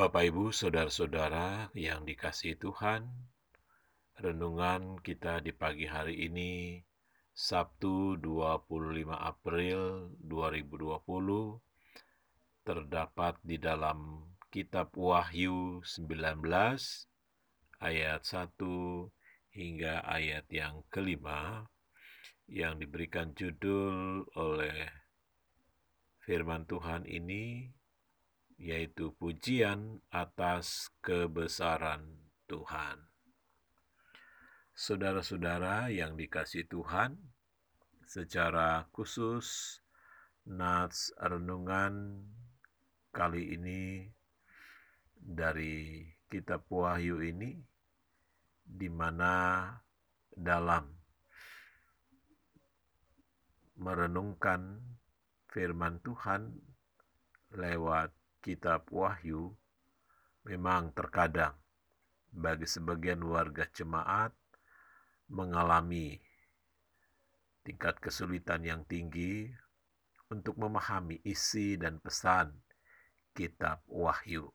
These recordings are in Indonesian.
Bapak, Ibu, saudara-saudara yang dikasihi Tuhan, renungan kita di pagi hari ini, Sabtu 25 April 2020, terdapat di dalam kitab Wahyu 19 ayat 1 hingga ayat yang kelima yang diberikan judul oleh firman Tuhan ini yaitu pujian atas kebesaran Tuhan. Saudara-saudara yang dikasih Tuhan, secara khusus nats renungan kali ini dari kitab Wahyu ini di mana dalam merenungkan firman Tuhan lewat kitab Wahyu memang terkadang bagi sebagian warga jemaat mengalami tingkat kesulitan yang tinggi untuk memahami isi dan pesan kitab Wahyu.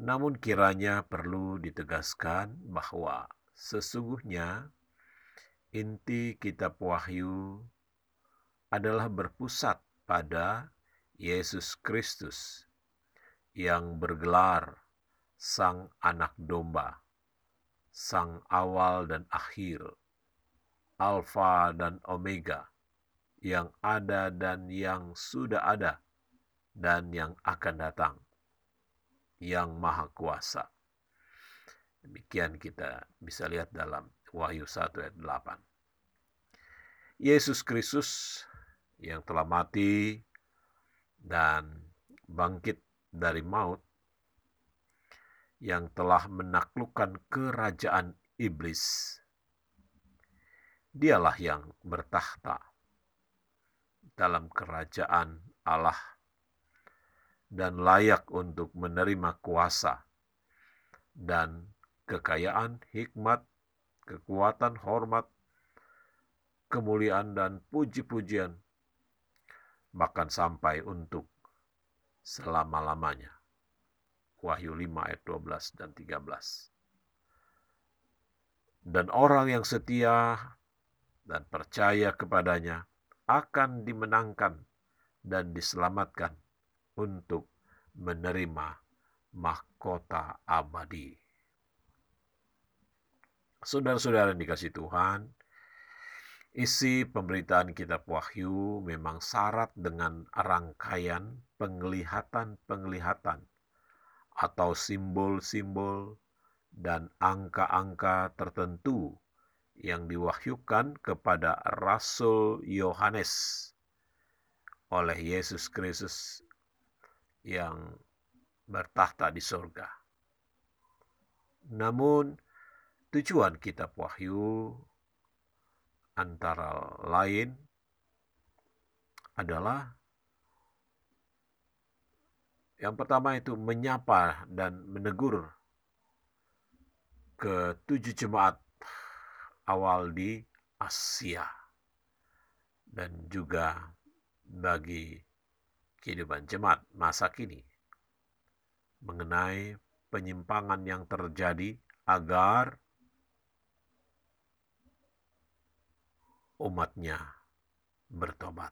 Namun kiranya perlu ditegaskan bahwa sesungguhnya inti kitab Wahyu adalah berpusat pada Yesus Kristus yang bergelar Sang Anak Domba, Sang Awal dan Akhir, Alfa dan Omega, yang ada dan yang sudah ada, dan yang akan datang, yang Maha Kuasa. Demikian kita bisa lihat dalam Wahyu 1 ayat 8. Yesus Kristus yang telah mati dan bangkit dari maut yang telah menaklukkan kerajaan iblis. Dialah yang bertahta dalam kerajaan Allah dan layak untuk menerima kuasa dan kekayaan, hikmat, kekuatan, hormat, kemuliaan, dan puji-pujian bahkan sampai untuk selama-lamanya. Wahyu 5 ayat 12 dan 13. Dan orang yang setia dan percaya kepadanya akan dimenangkan dan diselamatkan untuk menerima mahkota abadi. Saudara-saudara yang dikasih Tuhan, Isi pemberitaan kitab Wahyu memang syarat dengan rangkaian penglihatan-penglihatan atau simbol-simbol dan angka-angka tertentu yang diwahyukan kepada Rasul Yohanes oleh Yesus Kristus yang bertahta di sorga. Namun, tujuan kitab Wahyu antara lain adalah yang pertama itu menyapa dan menegur ke tujuh jemaat awal di Asia dan juga bagi kehidupan jemaat masa kini mengenai penyimpangan yang terjadi agar umatnya bertobat.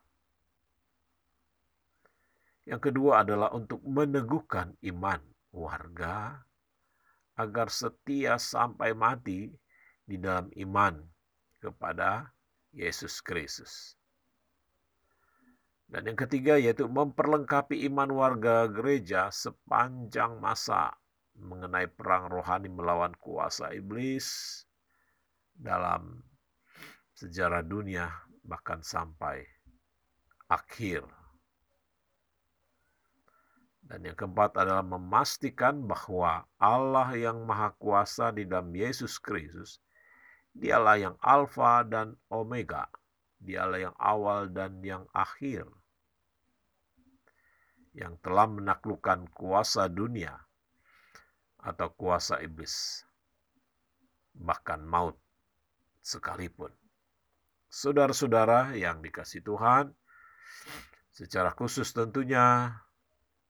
Yang kedua adalah untuk meneguhkan iman warga agar setia sampai mati di dalam iman kepada Yesus Kristus. Dan yang ketiga yaitu memperlengkapi iman warga gereja sepanjang masa mengenai perang rohani melawan kuasa iblis dalam sejarah dunia bahkan sampai akhir. Dan yang keempat adalah memastikan bahwa Allah yang Maha Kuasa di dalam Yesus Kristus, dialah yang Alfa dan Omega, dialah yang awal dan yang akhir, yang telah menaklukkan kuasa dunia atau kuasa iblis, bahkan maut sekalipun. Saudara-saudara yang dikasih Tuhan, secara khusus tentunya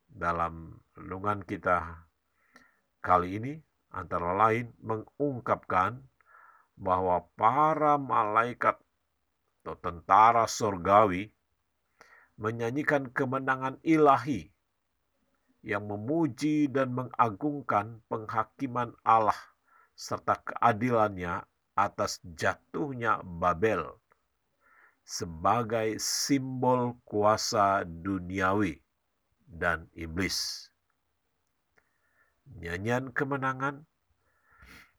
dalam renungan kita kali ini antara lain mengungkapkan bahwa para malaikat atau tentara surgawi menyanyikan kemenangan ilahi yang memuji dan mengagungkan penghakiman Allah serta keadilannya atas jatuhnya Babel sebagai simbol kuasa duniawi dan iblis. Nyanyian kemenangan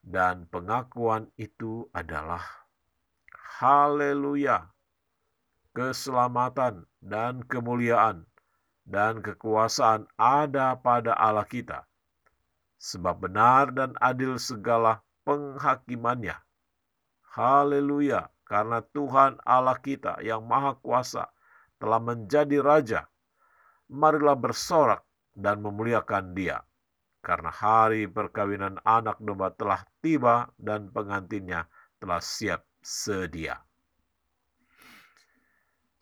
dan pengakuan itu adalah haleluya, keselamatan dan kemuliaan dan kekuasaan ada pada Allah kita. Sebab benar dan adil segala penghakimannya. Haleluya, karena Tuhan Allah kita yang maha kuasa telah menjadi Raja. Marilah bersorak dan memuliakan dia. Karena hari perkawinan anak domba telah tiba dan pengantinnya telah siap sedia.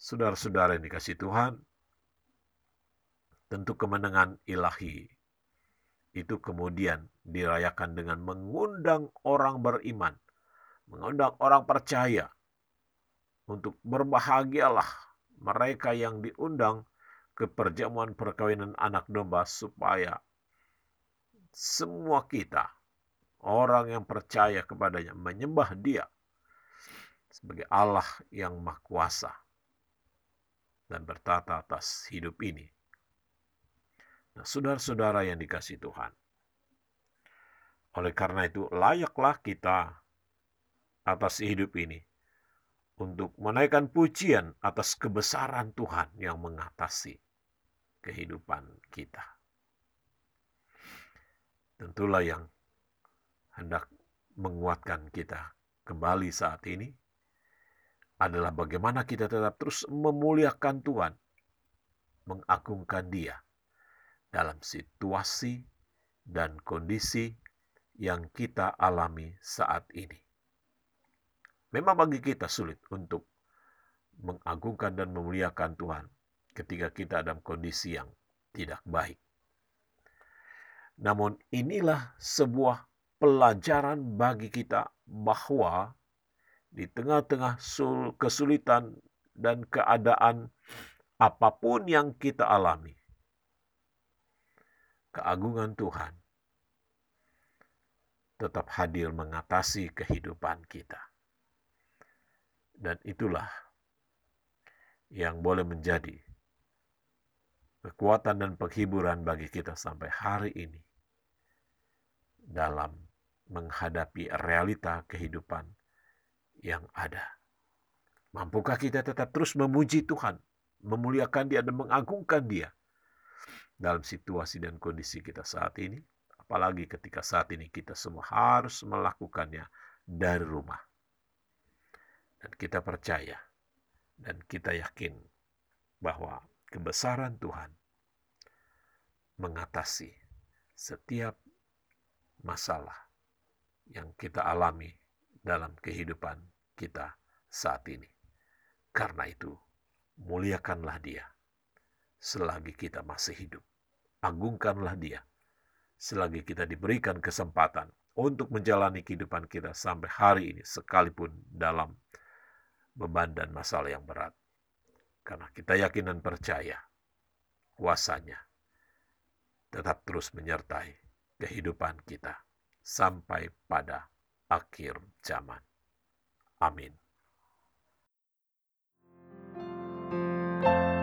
Saudara-saudara yang dikasih Tuhan, tentu kemenangan ilahi itu kemudian dirayakan dengan mengundang orang beriman, mengundang orang percaya untuk berbahagialah mereka yang diundang ke perjamuan perkawinan anak domba supaya semua kita orang yang percaya kepadanya menyembah dia sebagai Allah yang Maha Kuasa dan bertata atas hidup ini. Nah, saudara-saudara yang dikasih Tuhan. Oleh karena itu, layaklah kita atas hidup ini untuk menaikkan pujian atas kebesaran Tuhan yang mengatasi kehidupan kita. Tentulah yang hendak menguatkan kita kembali saat ini adalah bagaimana kita tetap terus memuliakan Tuhan, mengagungkan Dia dalam situasi dan kondisi yang kita alami saat ini. Memang bagi kita sulit untuk mengagungkan dan memuliakan Tuhan ketika kita dalam kondisi yang tidak baik. Namun inilah sebuah pelajaran bagi kita bahwa di tengah-tengah kesulitan dan keadaan apa pun yang kita alami. Keagungan Tuhan tetap hadir mengatasi kehidupan kita. Dan itulah yang boleh menjadi kekuatan dan penghiburan bagi kita sampai hari ini dalam menghadapi realita kehidupan yang ada. Mampukah kita tetap terus memuji Tuhan, memuliakan Dia dan mengagungkan Dia dalam situasi dan kondisi kita saat ini? Apalagi ketika saat ini kita semua harus melakukannya dari rumah. Dan kita percaya dan kita yakin bahwa kebesaran Tuhan mengatasi setiap masalah yang kita alami dalam kehidupan kita saat ini. Karena itu, muliakanlah Dia selagi kita masih hidup. Agungkanlah Dia selagi kita diberikan kesempatan untuk menjalani kehidupan kita sampai hari ini, sekalipun dalam beban dan masalah yang berat. Karena kita yakin dan percaya kuasanya tetap terus menyertai kehidupan kita sampai pada akhir zaman. Amin. thank you